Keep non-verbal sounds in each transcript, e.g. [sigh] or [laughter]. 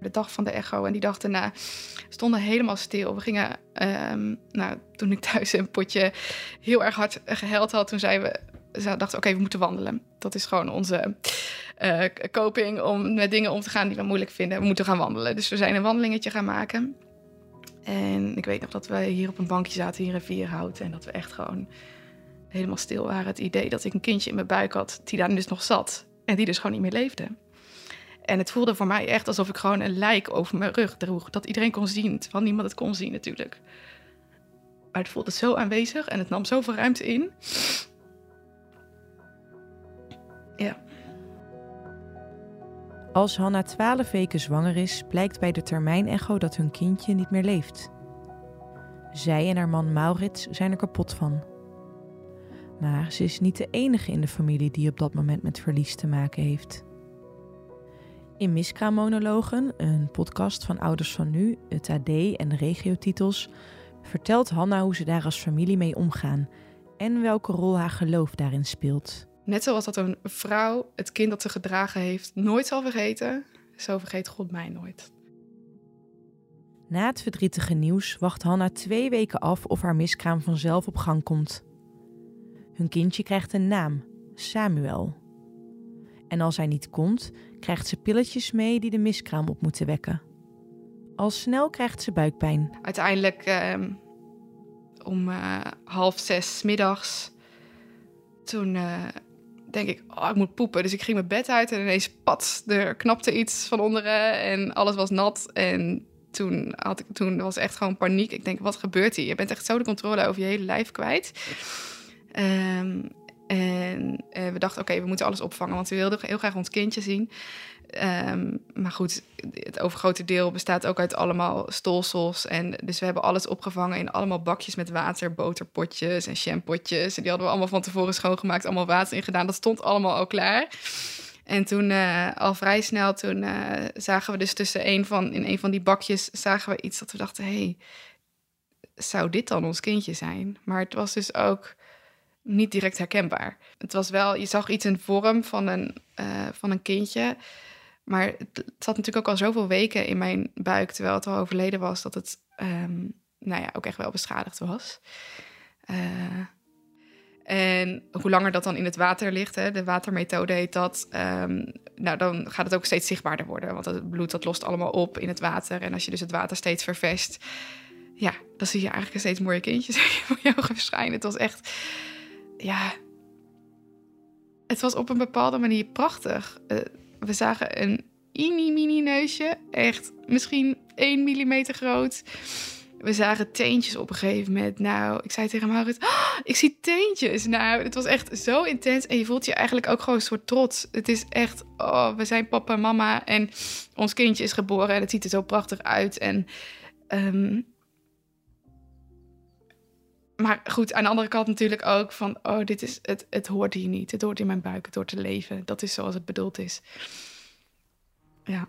de dag van de echo. En die dag daarna stonden helemaal stil. We gingen, ehm, nou, toen ik thuis een potje heel erg hard gehuild had, toen zeiden we, ze dachten, oké, we moeten wandelen. Dat is gewoon onze uh, coping om met dingen om te gaan die we moeilijk vinden. We moeten gaan wandelen. Dus we zijn een wandelingetje gaan maken. En ik weet nog dat we hier op een bankje zaten, hier in Vierhout. En dat we echt gewoon helemaal stil waren. Het idee dat ik een kindje in mijn buik had, die daar dus nog zat. En die dus gewoon niet meer leefde. En het voelde voor mij echt alsof ik gewoon een lijk over mijn rug droeg. Dat iedereen kon zien, terwijl niemand het kon zien natuurlijk. Maar het voelde zo aanwezig en het nam zoveel ruimte in. Ja. Als Hanna 12 weken zwanger is, blijkt bij de termijnecho dat hun kindje niet meer leeft. Zij en haar man Maurits zijn er kapot van. Maar ze is niet de enige in de familie die op dat moment met verlies te maken heeft. In Miskraammonologen, een podcast van Ouders van Nu, het AD en de regiotitels, vertelt Hanna hoe ze daar als familie mee omgaan en welke rol haar geloof daarin speelt. Net zoals dat een vrouw het kind dat ze gedragen heeft nooit zal vergeten, zo vergeet God mij nooit. Na het verdrietige nieuws wacht Hanna twee weken af of haar miskraam vanzelf op gang komt. Hun kindje krijgt een naam, Samuel. En als hij niet komt, krijgt ze pilletjes mee die de miskraam op moeten wekken. Al snel krijgt ze buikpijn. Uiteindelijk ehm, om uh, half zes middags, toen uh, denk ik, oh, ik moet poepen. Dus ik ging mijn bed uit en ineens, pat, er knapte iets van onderen en alles was nat. En toen, had ik, toen was echt gewoon paniek. Ik denk, wat gebeurt hier? Je bent echt zo de controle over je hele lijf kwijt. Um, en uh, we dachten, oké, we moeten alles opvangen, want we wilden heel graag ons kindje zien. Um, maar goed, het overgrote deel bestaat ook uit allemaal stolsels. En dus we hebben alles opgevangen in allemaal bakjes met water, boterpotjes en shampootjes. En die hadden we allemaal van tevoren schoongemaakt, allemaal water in gedaan. Dat stond allemaal al klaar. En toen uh, al vrij snel, toen uh, zagen we dus tussen een van, in een van die bakjes, zagen we iets dat we dachten, hé, hey, zou dit dan ons kindje zijn? Maar het was dus ook niet direct herkenbaar. Het was wel, je zag iets in vorm van een, uh, van een kindje. Maar het zat natuurlijk ook al zoveel weken in mijn buik, terwijl het al overleden was, dat het um, nou ja, ook echt wel beschadigd was. Uh, en hoe langer dat dan in het water ligt, hè, de watermethode heet dat, um, nou dan gaat het ook steeds zichtbaarder worden. Want het bloed dat lost allemaal op in het water. En als je dus het water steeds vervest, ja, dan zie je eigenlijk steeds mooie kindjes [laughs] voor je ogen verschijnen. Het was echt ja, het was op een bepaalde manier prachtig. Uh, we zagen een mini-mini neusje, echt misschien 1 millimeter groot. We zagen teentjes op een gegeven moment. Nou, ik zei tegen Maurits, oh, ik zie teentjes. Nou, het was echt zo intens. En je voelt je eigenlijk ook gewoon een soort trots. Het is echt, oh, we zijn papa en mama. En ons kindje is geboren en het ziet er zo prachtig uit. En um, maar goed, aan de andere kant natuurlijk ook van, oh, dit is, het, het hoort hier niet. Het hoort in mijn buik, het hoort te leven. Dat is zoals het bedoeld is. Ja.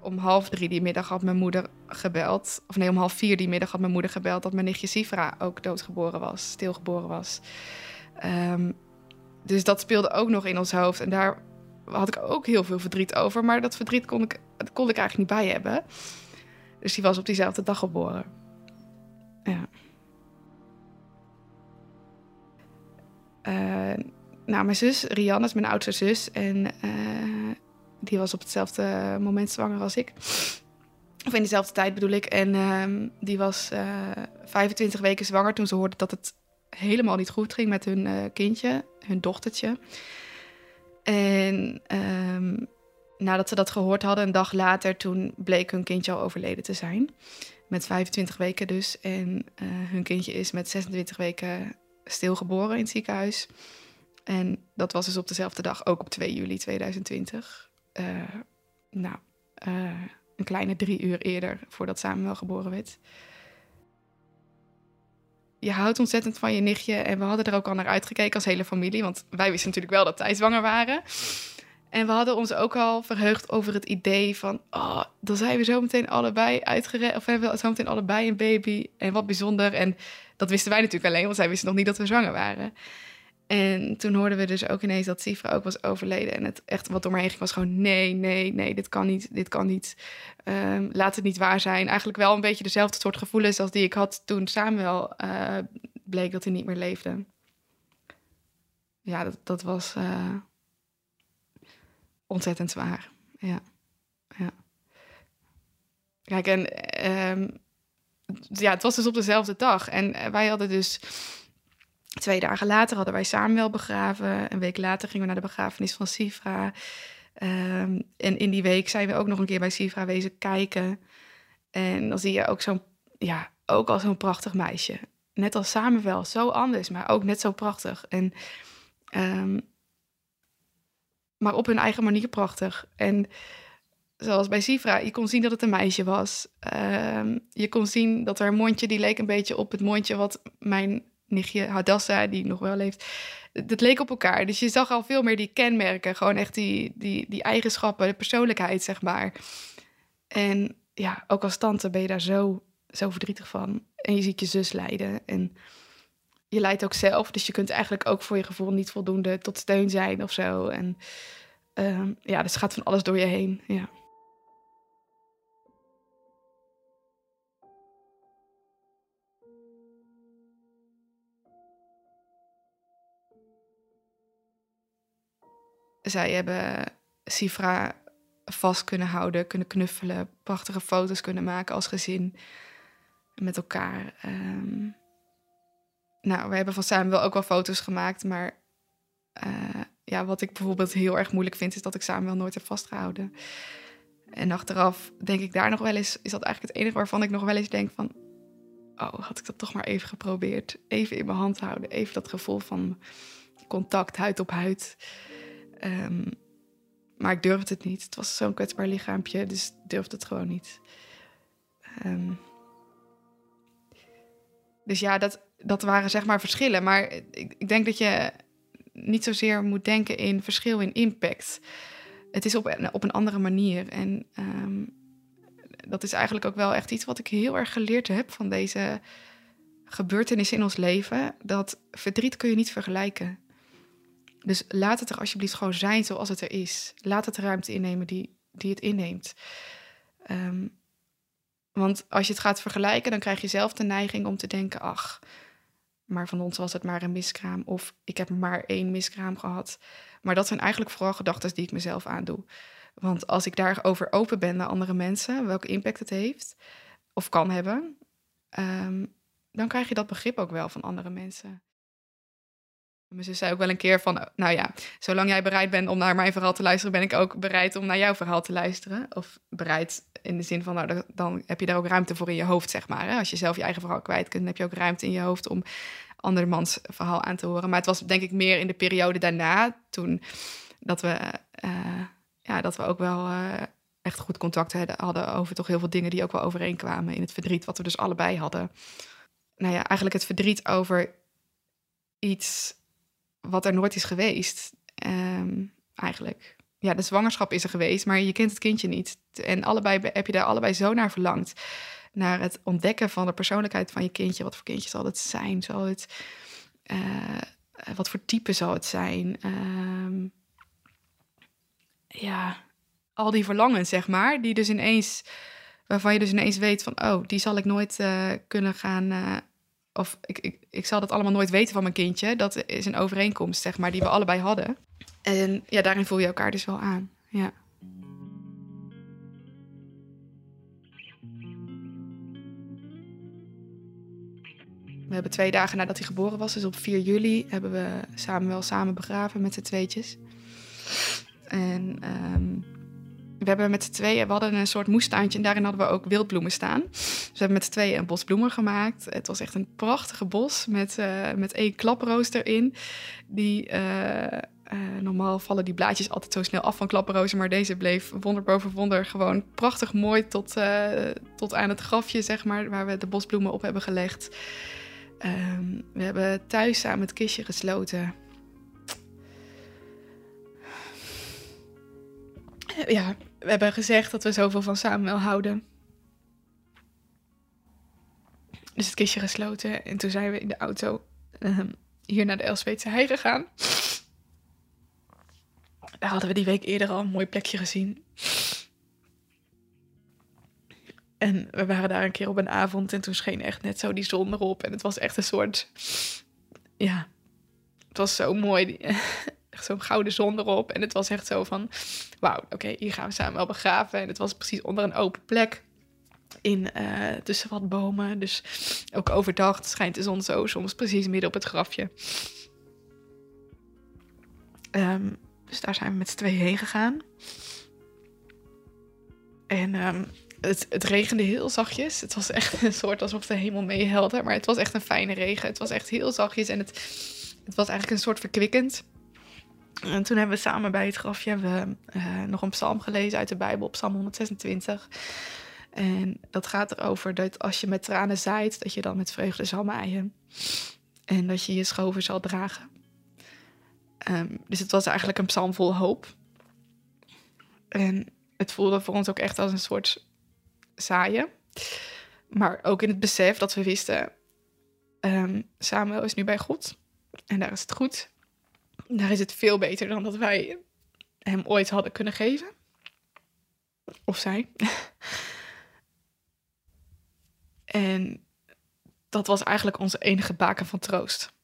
Om half drie die middag had mijn moeder gebeld. Of nee, om half vier die middag had mijn moeder gebeld dat mijn nichtje Sifra ook doodgeboren was, stilgeboren was. Um, dus dat speelde ook nog in ons hoofd. En daar had ik ook heel veel verdriet over. Maar dat verdriet kon ik, kon ik eigenlijk niet bij hebben. Dus die was op diezelfde dag geboren. Ja. Uh, nou, mijn zus, Rianne, is mijn oudste zus. En uh, die was op hetzelfde moment zwanger als ik. Of in dezelfde tijd bedoel ik. En uh, die was 25 weken zwanger toen ze hoorde dat het helemaal niet goed ging met hun uh, kindje, hun dochtertje. En um, nadat ze dat gehoord hadden, een dag later, toen bleek hun kindje al overleden te zijn. Met 25 weken dus. En uh, hun kindje is met 26 weken stilgeboren in het ziekenhuis. En dat was dus op dezelfde dag, ook op 2 juli 2020. Uh, eh, nou, een kleine drie uur eerder voordat Samuel geboren werd je houdt ontzettend van je nichtje. En we hadden er ook al naar uitgekeken als hele familie. Want wij wisten natuurlijk wel dat zij zwanger waren. En we hadden ons ook al verheugd over het idee van... oh, dan zijn we zo meteen allebei uitgered... of hebben we zo meteen allebei een baby. En wat bijzonder. En dat wisten wij natuurlijk alleen... want zij wisten nog niet dat we zwanger waren. En toen hoorden we dus ook ineens dat Sifra ook was overleden. En het echt wat door mij heen ging was gewoon... nee, nee, nee, dit kan niet, dit kan niet. Ehm, laat het niet waar zijn. Eigenlijk wel een beetje dezelfde soort gevoelens... als die ik had toen Samuel uh, bleek dat hij niet meer leefde. Ja, dat, dat was... Uh, ontzettend zwaar. Ja. ja. Kijk, en um, ja, het was dus op dezelfde dag. En wij hadden dus twee dagen later hadden wij Samuel begraven. Een week later gingen we naar de begrafenis van Sifra. Um, en in die week zijn we ook nog een keer bij Sifra wezen kijken. En dan zie je ook zo'n, ja, ook al zo'n prachtig meisje. Net als Samuel, zo anders, maar ook net zo prachtig. En um, maar op hun eigen manier prachtig. En zoals bij Sifra, je kon zien dat het een meisje was. Uh, je kon zien dat haar mondje, die leek een beetje op het mondje wat mijn nichtje Hadassa, die nog wel leeft, dat leek op elkaar. Dus je zag al veel meer die kenmerken, gewoon echt die, die, die eigenschappen, de persoonlijkheid, zeg maar. En ja, ook als tante ben je daar zo, zo verdrietig van. En je ziet je zus lijden. En je leidt ook zelf. Dus je kunt eigenlijk ook voor je gevoel niet voldoende tot steun zijn of zo. En uh, ja, dus gaat van alles door je heen. Ja. Zij hebben Sifra vast kunnen houden, kunnen knuffelen, prachtige foto's kunnen maken als gezin met elkaar. Um, nou, we hebben van samen wel ook wel foto's gemaakt, maar uh, ja, wat ik bijvoorbeeld heel erg moeilijk vind, is dat ik samen wel nooit heb vastgehouden. En achteraf denk ik daar nog wel eens, is dat eigenlijk het enige waarvan ik nog wel eens denk van, oh, had ik dat toch maar even geprobeerd. Even in mijn hand houden, even dat gevoel van contact, huid op huid. Um, maar ik durfde het niet. Het was zo'n kwetsbaar lichaampje, dus ik durfde het gewoon niet. Um, dus ja, dat, dat waren zeg maar verschillen. Maar ik, ik denk dat je niet zozeer moet denken in verschil in impact. Het is op een, op een andere manier. En um, dat is eigenlijk ook wel echt iets wat ik heel erg geleerd heb van deze gebeurtenissen in ons leven. Dat verdriet kun je niet vergelijken. Dus laat het er alsjeblieft gewoon zijn zoals het er is. Laat het de ruimte innemen die, die het inneemt. Um, want als je het gaat vergelijken, dan krijg je zelf de neiging om te denken: ach, maar van ons was het maar een miskraam. Of ik heb maar één miskraam gehad. Maar dat zijn eigenlijk vooral gedachten die ik mezelf aandoe. Want als ik daarover open ben naar andere mensen, welke impact het heeft of kan hebben, um, dan krijg je dat begrip ook wel van andere mensen. Mijn zus zei ook wel een keer van, nou ja, zolang jij bereid bent om naar mijn verhaal te luisteren, ben ik ook bereid om naar jouw verhaal te luisteren. Of bereid in de zin van, nou, dan heb je daar ook ruimte voor in je hoofd, zeg maar. Hè? Als je zelf je eigen verhaal kwijt kunt, dan heb je ook ruimte in je hoofd om andermans verhaal aan te horen. Maar het was denk ik meer in de periode daarna, toen dat we, uh, ja, dat we ook wel uh, echt goed contact hadden over toch heel veel dingen die ook wel overeenkwamen in het verdriet, wat we dus allebei hadden. Nou ja, eigenlijk het verdriet over iets wat er nooit is geweest. Um, eigenlijk. Ja, de zwangerschap is er geweest, maar je kent het kindje niet. En allebei heb je daar allebei zo naar verlangd. Naar het ontdekken van de persoonlijkheid van je kindje. Wat voor kindje zal het zijn? Zal het, uh, wat voor type zal het zijn? Um, ja, al die verlangens, zeg maar. Die dus ineens, waarvan je dus ineens weet van... oh, die zal ik nooit uh, kunnen gaan... Uh, of ik, ik, ik zal dat allemaal nooit weten van mijn kindje. Dat is een overeenkomst, zeg maar, die we allebei hadden. En ja, daarin voel je elkaar dus wel aan. Ja. We hebben twee dagen nadat hij geboren was, dus op 4 juli, hebben we samen wel samen begraven met z'n tweetjes. En um, we hebben met z'n tweeën, we hadden een soort moestuintje en daarin hadden we ook wildbloemen staan. Dus we hebben met z'n tweeën een bos bloemen gemaakt. Het was echt een prachtige bos met, uh, met één klaproos erin. Die, uh, uh, normaal vallen die blaadjes altijd zo snel af van klaprozen, maar deze bleef wonder boven wonder gewoon prachtig mooi tot, tot aan het grafje, zeg maar, waar we de bosbloemen op hebben gelegd. Um, we hebben thuis samen het kistje gesloten. ja, we hebben gezegd dat we zoveel van Samuel houden. Dus het kistje gesloten. En toen zijn we in de auto ehm, hier naar de Elsweetse hei gegaan. Daar hadden we die week eerder al een mooi plekje gezien. En we waren daar een keer op een avond en toen scheen echt net zo die zon erop. En het was echt een soort, ja, het was zo mooi. Zo'n gouden zon erop. En het was echt zo van, wauw, oké, hier gaan we samen wel begraven. En het was precies onder een open plek. In, uh, tussen wat bomen. Dus ook overdag schijnt de zon zo soms precies midden op het grafje. Um, dus daar zijn we met z'n tweeën heen gegaan. En um, het, het, regende heel zachtjes. Het was echt een soort alsof de hemel meehelde. Maar het was echt een fijne regen. Het was echt heel zachtjes. En het, het was eigenlijk een soort verkwikkend. En toen hebben we samen bij het grafje we, uh, nog een psalm gelezen uit de Bijbel, psalm 126. En dat gaat erover dat als je met tranen zaait, dat je dan met vreugde zal maaien. En dat je je schoven zal dragen. Um, dus het was eigenlijk een psalm vol hoop. En het voelde voor ons ook echt als een soort zaaien. Maar ook in het besef dat we wisten, um, Samuel is nu bij God. En daar is het goed. Daar is het veel beter dan dat wij hem ooit hadden kunnen geven. Of zij. [laughs] en dat was eigenlijk onze enige baken van troost.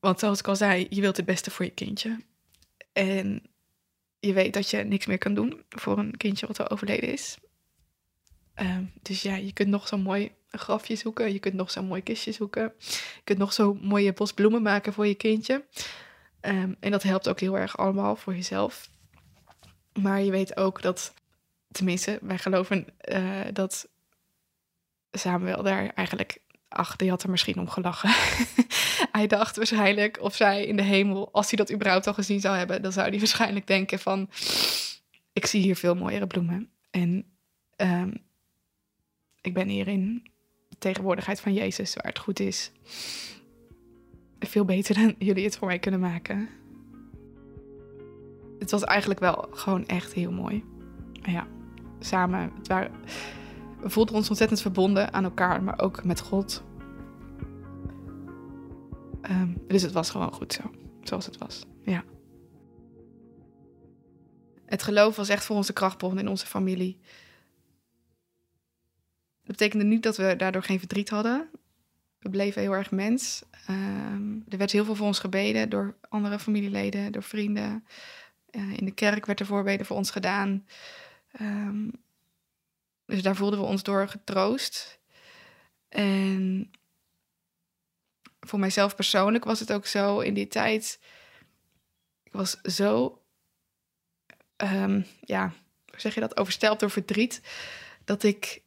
Want zoals ik al zei, je wilt het beste voor je kindje. En je weet dat je niks meer kan doen voor een kindje wat al overleden is. Um, dus ja, je kunt nog zo'n mooi grafje zoeken. Je kunt nog zo'n mooi kistje zoeken. Je kunt nog zo'n mooie bos bloemen maken voor je kindje. Um, en dat helpt ook heel erg allemaal voor jezelf. Maar je weet ook dat, tenminste, wij geloven uh, dat Samuel daar eigenlijk ach, die had er misschien om gelachen. [laughs] hij dacht waarschijnlijk of zij in de hemel, als hij dat überhaupt al gezien zou hebben, dan zou hij waarschijnlijk denken van, ik zie hier veel mooiere bloemen. En um, ik ben hier in de tegenwoordigheid van Jezus, waar het goed is. Veel beter dan jullie het voor mij kunnen maken. Het was eigenlijk wel gewoon echt heel mooi. Ja, samen. We voelden ons ontzettend verbonden aan elkaar, maar ook met God. Um, dus het was gewoon goed zo, zoals het was. Ja. Het geloof was echt voor onze krachtbron in onze familie. Dat betekende niet dat we daardoor geen verdriet hadden. We bleven heel erg mens. Um, er werd heel veel voor ons gebeden door andere familieleden, door vrienden. Uh, in de kerk werd er voorbeden voor ons gedaan. Um, dus daar voelden we ons door getroost. En voor mijzelf persoonlijk was het ook zo in die tijd. Ik was zo, um, ja, hoe zeg je dat, overstelpt door verdriet. Dat ik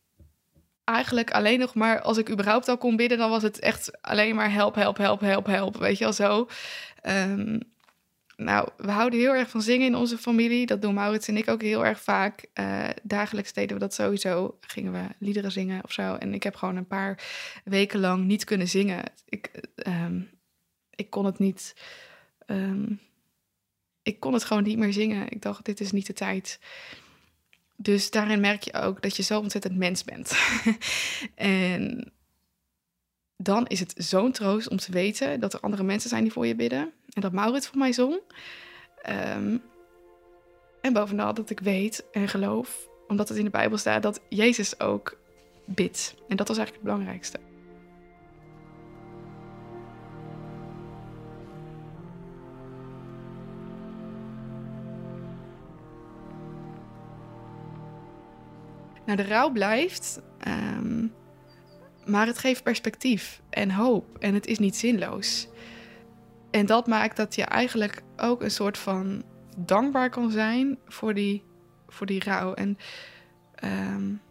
eigenlijk alleen nog maar, als ik überhaupt al kon bidden, dan was het echt alleen maar help, help, help, help, help. Weet je al zo. Um, nou, we houden heel erg van zingen in onze familie. Dat doen Maurits en ik ook heel erg vaak. Uh, dagelijks deden we dat sowieso. Gingen we liederen zingen of zo. En ik heb gewoon een paar weken lang niet kunnen zingen. Ik, um, ik kon het niet. Um, ik kon het gewoon niet meer zingen. Ik dacht, dit is niet de tijd. Dus daarin merk je ook dat je zo ontzettend mens bent. [laughs] en dan is het zo'n troost om te weten dat er andere mensen zijn die voor je bidden. En dat Maurits voor mij zong. Um, en bovenal dat ik weet en geloof, omdat het in de Bijbel staat, dat Jezus ook bidt. En dat was eigenlijk het belangrijkste. Nou, de rouw blijft. Um, maar het geeft perspectief en hoop en het is niet zinloos. En dat maakt dat je eigenlijk ook een soort van dankbaar kan zijn voor die, voor die rouw. En um,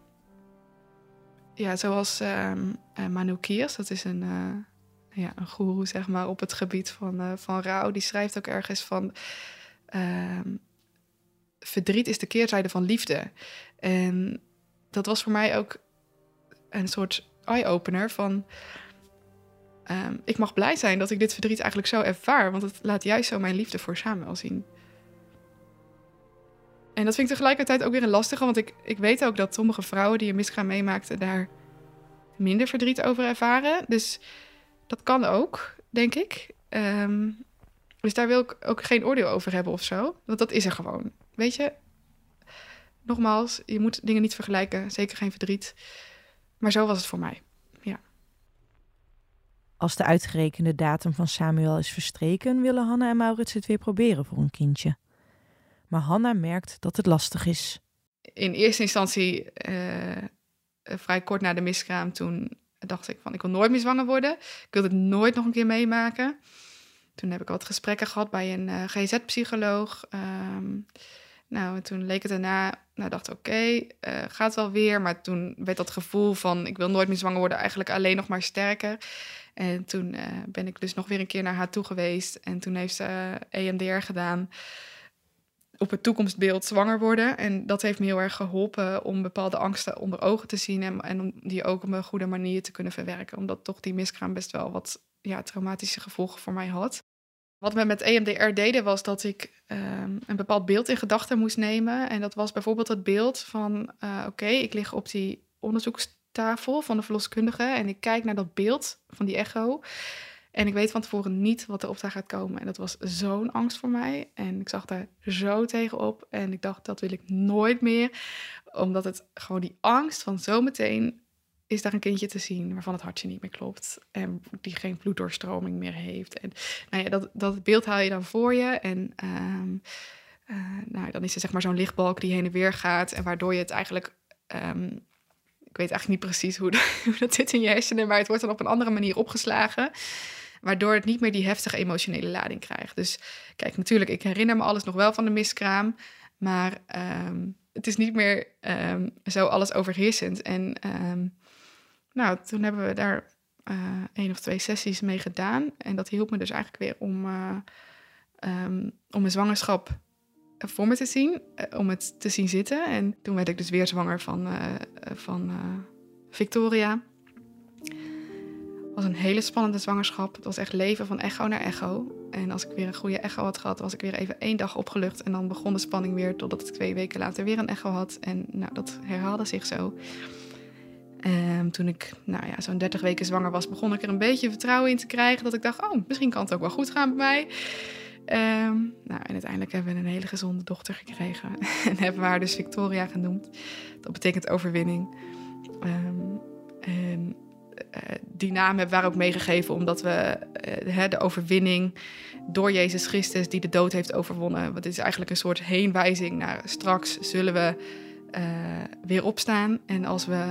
ja, zoals um, Manu Kiers, dat is een, uh, ja, een goeroe zeg maar, op het gebied van, uh, van rouw, die schrijft ook ergens van... Verdriet is de keerzijde van liefde. En dat was voor mij ook een soort eye-opener van... Um, ik mag blij zijn dat ik dit verdriet eigenlijk zo ervaar, want het laat juist zo mijn liefde voor Samuel zien. En dat vind ik tegelijkertijd ook weer een lastige, want ik, ik weet ook dat sommige vrouwen die een miskraam meemaakten daar minder verdriet over ervaren. Dus dat kan ook, denk ik. Ehm, dus daar wil ik ook geen oordeel over hebben of zo. Want dat is er gewoon. Weet je, nogmaals, je moet dingen niet vergelijken. Zeker geen verdriet. Maar zo was het voor mij. Ja. Als de uitgerekende datum van Samuel is verstreken, willen Hanna en Maurits het weer proberen voor een kindje. Maar Hanna merkt dat het lastig is. In eerste instantie, uh, vrij kort na de miskraam, toen dacht ik van ik wil nooit meer zwanger worden. Ik wil het nooit nog een keer meemaken. Toen heb ik wat gesprekken gehad bij een uh, eh, GZ-psycholoog. Um, ehm, nou, en toen leek het erna, nou dacht oké, uh, gaat wel weer. Maar toen werd dat gevoel van ik wil nooit meer zwanger worden eigenlijk alleen nog maar sterker. En toen uh, ben ik dus nog weer een keer naar haar toe geweest. En toen heeft ze EMDR gedaan op het toekomstbeeld zwanger worden. En dat heeft me heel erg geholpen om bepaalde angsten onder ogen te zien en, en om die ook op een goede manier te kunnen verwerken. Omdat toch die miskraam best wel wat ja, traumatische gevolgen voor mij had. Wat we met EMDR deden was dat ik um, een bepaald beeld in gedachten moest nemen. En dat was bijvoorbeeld het beeld van: uh, oké, ik lig op die onderzoekstafel van de verloskundige en ik kijk naar dat beeld van die echo. En ik weet van tevoren niet wat er op daar gaat komen. En dat was zo'n angst voor mij. En ik zag daar zo tegenop. En ik dacht, dat wil ik nooit meer. Omdat het gewoon die angst van zometeen is daar een kindje te zien waarvan het hartje niet meer klopt. En die geen bloeddoorstroming meer heeft. En nou ja, dat, dat beeld haal je dan voor je. En um, uh, nou, dan is er zeg maar zo'n lichtbalk die heen en weer gaat. En waardoor je het eigenlijk. Um, ik weet eigenlijk niet precies hoe, [laughs] hoe dat zit in je hersenen, maar het wordt dan op een andere manier opgeslagen waardoor het niet meer die heftige emotionele lading krijgt. Dus kijk, natuurlijk, ik herinner me alles nog wel van de miskraam, maar um, het is niet meer zo alles overheersend. En nou, toen hebben we daar uh, één of twee sessies mee gedaan. En dat hielp me dus eigenlijk weer om, uh, om mijn zwangerschap voor me te zien, om het te zien zitten. En toen werd ik dus weer zwanger van, van Victoria was een hele spannende zwangerschap. Het was echt leven van echo naar echo. En als ik weer een goede echo had gehad, was ik weer even één dag opgelucht. En dan begon de spanning weer, totdat ik twee weken later weer een echo had. En nou, dat herhaalde zich zo. Um, toen ik nou ja, zo'n 30 weken zwanger was, begon ik er een beetje vertrouwen in te krijgen. Dat ik dacht, oh, misschien kan het ook wel goed gaan bij mij. Um, nou, en uiteindelijk hebben we een hele gezonde dochter gekregen. [laughs] en hebben we haar dus Victoria genoemd. Dat betekent overwinning. Um, en eh, die naam hebben we ook meegegeven omdat we uh, de overwinning door Jezus Christus die de dood heeft overwonnen. Wat is eigenlijk een soort heenwijzing naar straks zullen we uh, weer opstaan. En als we,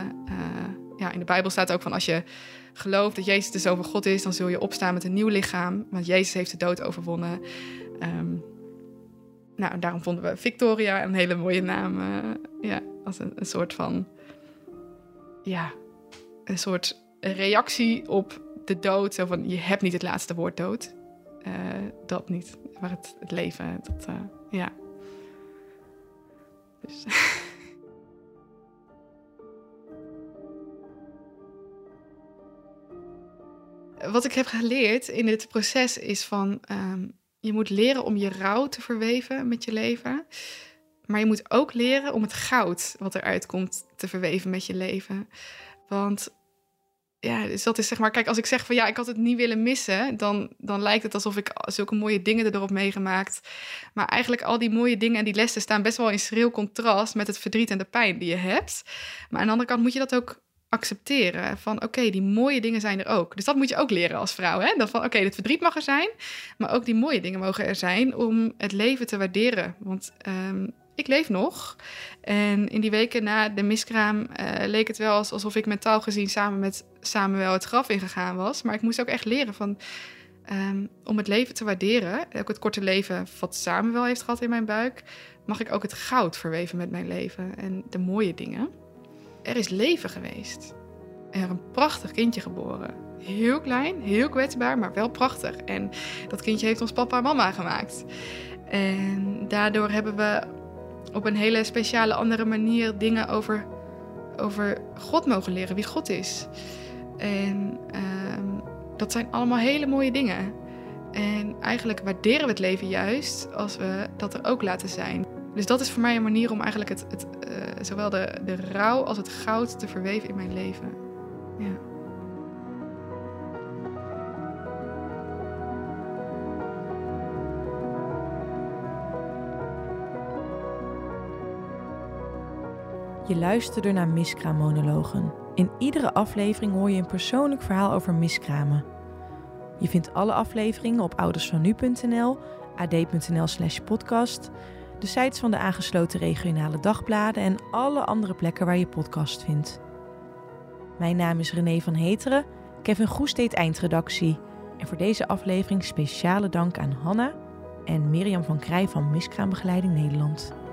ja, in de Bijbel staat ook van als je gelooft dat Jezus de Zoon van God is, dan zul je opstaan met een nieuw lichaam. Want Jezus heeft de dood overwonnen. Um, nou, daarom vonden we Victoria een hele mooie naam. ja, als een, soort van, ja, een soort reactie op de dood. Zo van, je hebt niet het laatste woord dood. Dat niet. Maar het, leven, dat, ja. Dus. [laughs] Wat ik heb geleerd in dit proces is van... Um, je moet leren om je rouw te verweven met je leven. Maar je moet ook leren om het goud wat eruit komt te verweven met je leven. Want ja, dus dat is zeg maar, kijk, als ik zeg van ja, ik had het niet willen missen, dan, dan lijkt het alsof ik zulke mooie dingen erop meegemaakt. Maar eigenlijk al die mooie dingen en die lessen staan best wel in schril contrast met het verdriet en de pijn die je hebt. Maar aan de andere kant moet je dat ook accepteren. Van oké, die mooie dingen zijn er ook. Dus dat moet je ook leren als vrouw. Hè? Dat van oké, het verdriet mag er zijn, maar ook die mooie dingen mogen er zijn om het leven te waarderen. Want um, ik leef nog. En in die weken na de miskraam uh, leek het wel alsof ik mentaal gezien samen met Samuel het graf ingegaan was. Maar ik moest ook echt leren van, um, om het leven te waarderen, ook het korte leven wat Samuel heeft gehad in mijn buik, mag ik ook het goud verweven met mijn leven en de mooie dingen. Er is leven geweest. Er een prachtig kindje geboren. Heel klein, heel kwetsbaar, maar wel prachtig. En dat kindje heeft ons papa en mama gemaakt. En daardoor hebben we op een hele speciale andere manier dingen over, over God mogen leren, wie God is. En uh, dat zijn allemaal hele mooie dingen. En eigenlijk waarderen we het leven juist als we dat er ook laten zijn. Dus dat is voor mij een manier om eigenlijk het, het, uh, zowel de, de rouw als het goud te verweven in mijn leven. Ja. Je luisterde naar Miskraammonologen. In iedere aflevering hoor je een persoonlijk verhaal over miskramen. Je vindt alle afleveringen op oudersvannu.nl, ad.nl slash podcast, de sites van de aangesloten regionale dagbladen en alle andere plekken waar je podcast vindt. Mijn naam is René van Heteren, Kevin Goes deed eindredactie. En voor deze aflevering speciale dank aan Hanna en Mirjam van Krij van Miskraambegeleiding Nederland.